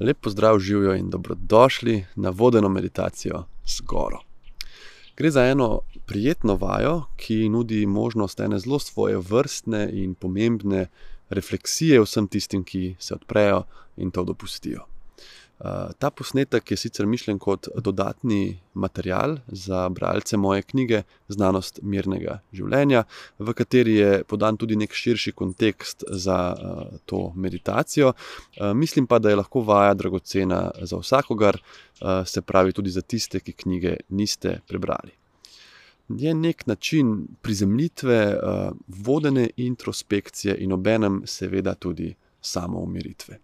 Lep pozdrav, živijo in dobrodošli na vodeno meditacijo z goro. Gre za eno prijetno vajo, ki nudi možnost ene zelo svoje vrstne in pomembne refleksije vsem tistim, ki se odprejo in to dopustijo. Eh, ta posnetek je sicer mišljen kot dodatni material za bralce moje knjige Znanost mirnega življenja, v kateri je podan tudi nek širši kontekst za uh, to meditacijo. Uh, mislim pa, da je lahko vaja dragocena za vsakogar, uh, se pravi tudi za tiste, ki knjige niste prebrali. Je nek način prizemljitve, vodene introspekcije in obenem, seveda, tudi samoumiritve.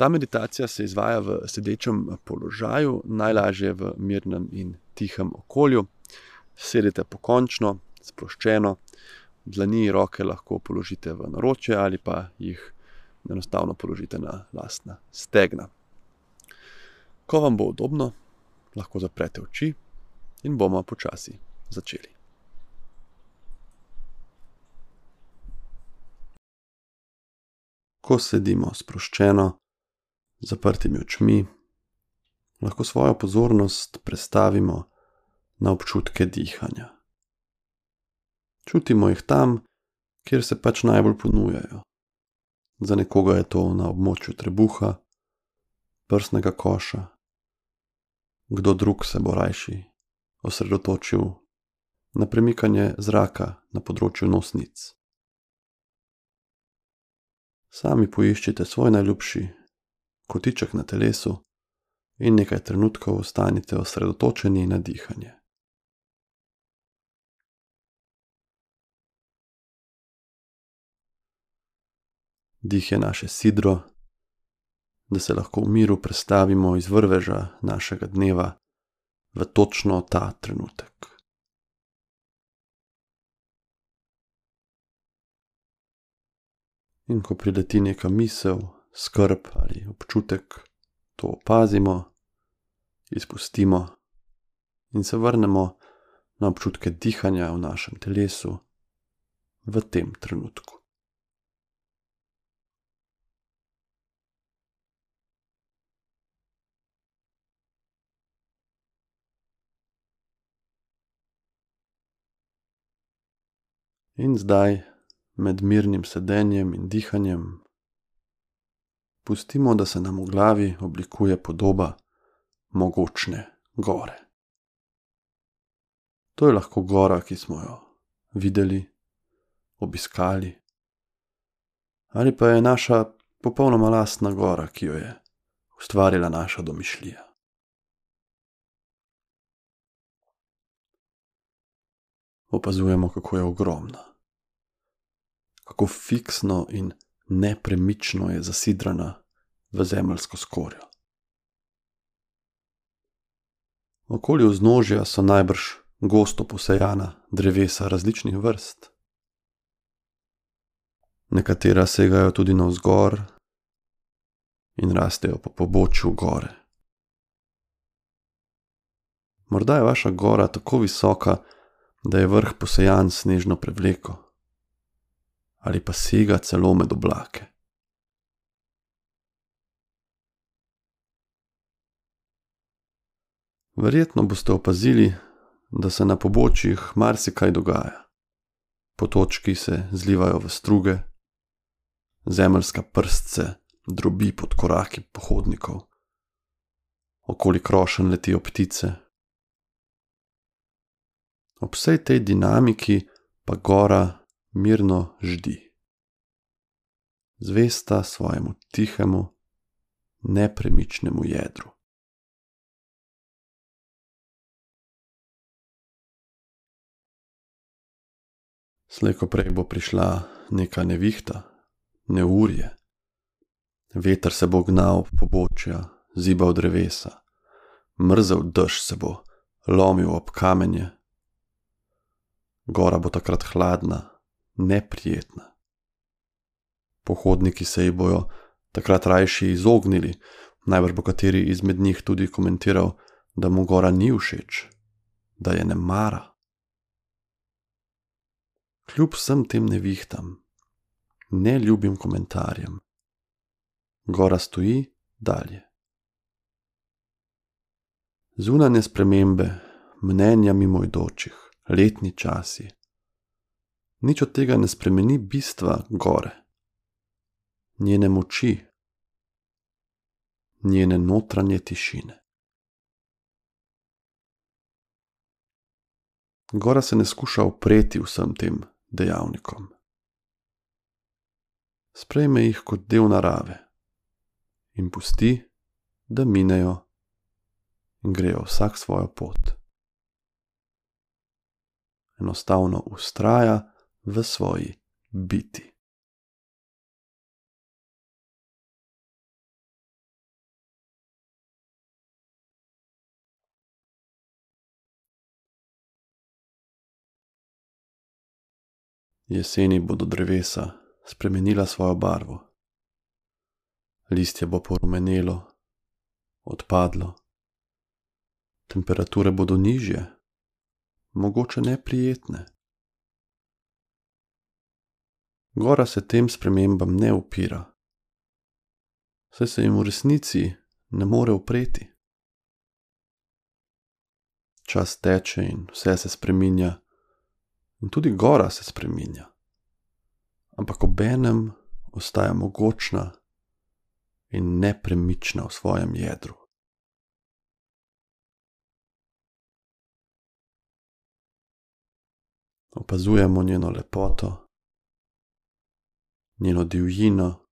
Ta meditacija se izvaja v sedečem položaju, najlažje v mirnem in tihem okolju. Sedite pokončno, sproščeno, dlani in roke lahko položite v naročje ali pa jih enostavno položite na lastna stegna. Ko vam bo udobno, lahko zaprete oči in bomo počasi začeli. Ko sedimo sproščeno, zaprtimi očmi, lahko svojo pozornost prestavimo na občutke dihanja. Čutimo jih tam, kjer se pač najbolj ponujajo. Za nekoga je to na območju trebuha, prsnega koša, kdo drug se bo rajši osredotočil na premikanje zraka na področju nosnic. Sami poiščite svoj najljubši kotiček na telesu in nekaj trenutkov ostanite osredotočeni na dihanje. Dih je naše sidro, da se lahko v miru prestavimo iz vrveža našega dneva v točno ta trenutek. In ko prideti neka misel, skrb ali občutek, to opazimo, izpustimo in se vrnemo na občutke dihanja v našem telesu v tem trenutku. In zdaj, med mirnim sedenjem in dihanjem, pustimo, da se nam v glavi oblikuje podoba mogočne gore. To je lahko gora, ki smo jo videli, obiskali, ali pa je naša popolnoma lastna gora, ki jo je ustvarila naša domišljija. Opazujemo, kako je ogromna, kako fiksno in nepremično je zasidrana v zemeljsko skorjo. Okoli vznožja so najbrž gosto posejana drevesa različnih vrst. Nekatera segajo tudi navzgor in rastejo po pobočju gore. Morda je vaša gora tako visoka, da je vrh posejan snežno prevleko ali pa sega celo med oblake. Verjetno boste opazili, da se na pobočjih marsikaj dogaja. Potočki se zlivajo v struge, zemeljska prstce drobi pod koraki pohodnikov, okoli krošen letijo ptice. Ob vsej tej dinamiki pa gora mirno ždi. Zvesta svojemu tihemu, nepremičnemu jedru. Slejko prej bo prišla neka nevihta, neurje. Veter se bo gnal po bočja, zibal drevesa, mrzel dež se bo lomil ob kamenje. Gora bo takrat hladna, neprijetna. Pohodniki se ji bojo takrat rajši izognili, najbrž bo kateri izmed njih tudi komentiral, da mu gora ni všeč, da je ne mara. Kljub vsem tem nevihtam, ne ljubim komentarjem, gora stoji dalje. Zunanje spremembe, mnenja mimoidočih, letni časi. Nič od tega ne spremeni bistva gore, njene moči, njene notranje tišine. Gora se ne skuša upreti vsem tem dejavnikom. Sprejme jih kot del narave in pusti, da minejo in grejo vsak svojo pot. Enostavno ustraja v svoji biti. Jeseni bodo drevesa spremenila svojo barvo. Listje bo porumenelo, odpadlo, temperature bodo nižje, mogoče neprijetne. Gora se tem spremembam ne upira, saj se jim v resnici ne more upreti. Čas teče in vse se spreminja, in tudi gora se spreminja, ampak obenem ostaja mogočna in nepremična v svojem jedru. Opazujemo njeno lepoto, njeno divjino,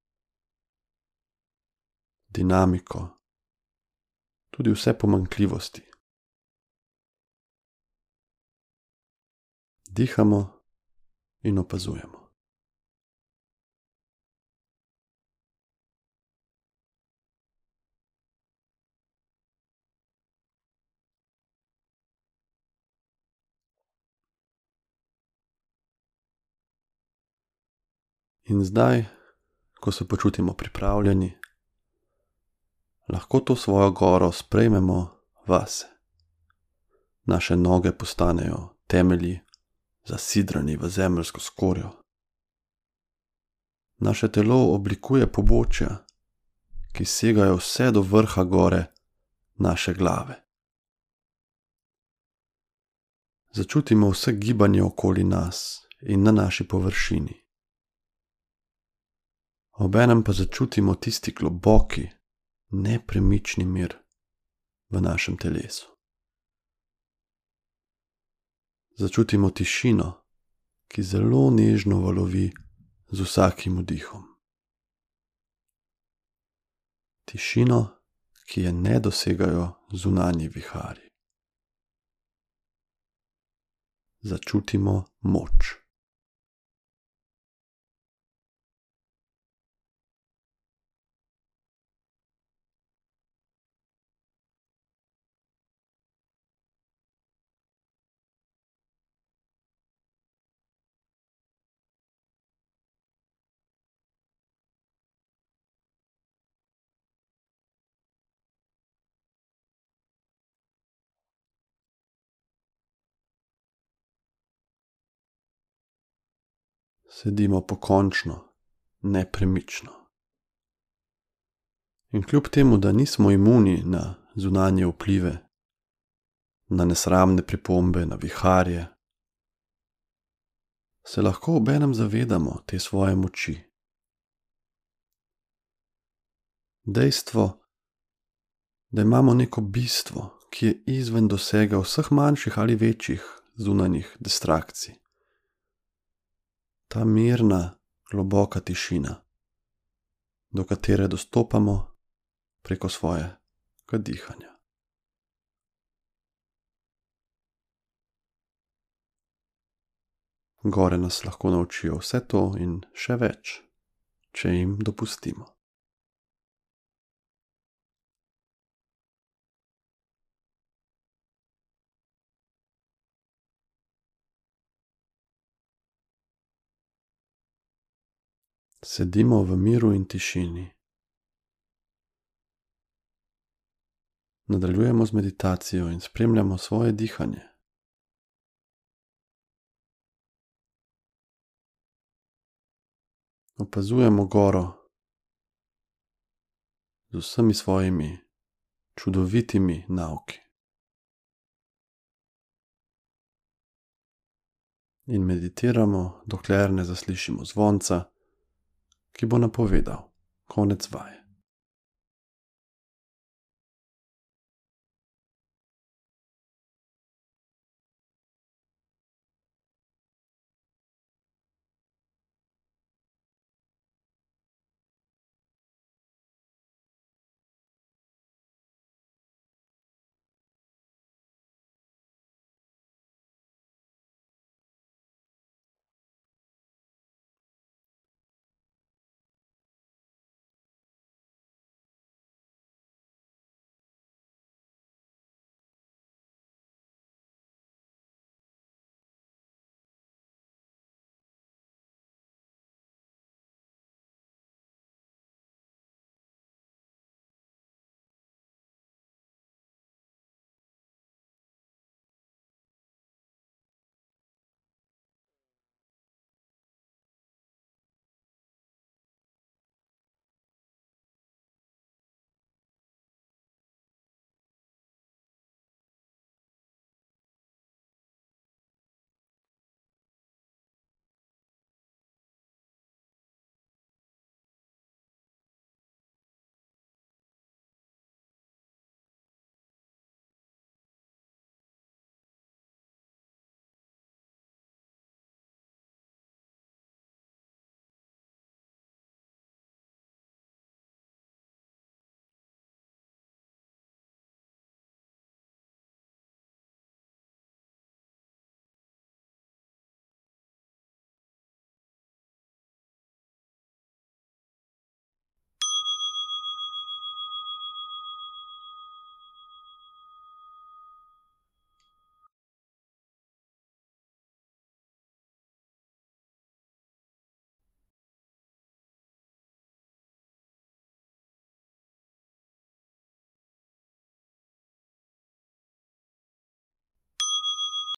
dinamiko, tudi vse pomanjkljivosti. Dihamo in opazujemo. In zdaj, ko se počutimo pripravljeni, lahko to svojo goro sprejmemo vase. Naše noge postanejo temelji, zasidrani v zemeljsko skorjo. Naše telo oblikuje pobočja, ki segajo vse do vrha gore naše glave. Začutimo vse gibanje okoli nas in na naši površini obenem pa začutimo tisti globoki, nepremični mir v našem telesu. Začutimo tišino, ki zelo nežno valovi z vsakim vdihom. Tišino, ki je ne dosegajo zunanji vihari. Začutimo moč. Sedimo pokončno, nepremično. In kljub temu, da nismo imuni na zunanje vplive, na nesramne pripombe, na viharje, se lahko obenem zavedamo te svoje moči. Dejstvo, da imamo neko bistvo, ki je izven dosega vseh manjših ali večjih zunanjih distrakcij ta mirna, globoka tišina, do katere dostopamo preko svojega dihanja. Gore nas lahko naučijo vse to in še več, če jim dopustimo. Sedimo v miru in tišini. Nadaljujemo z meditacijo in spremljamo svoje dihanje. Opazujemo goro, z vsemi svojimi čudovitimi nauki. In meditiramo, dokler ne zaslišimo zvonca, ki bo napovedal konec vaje.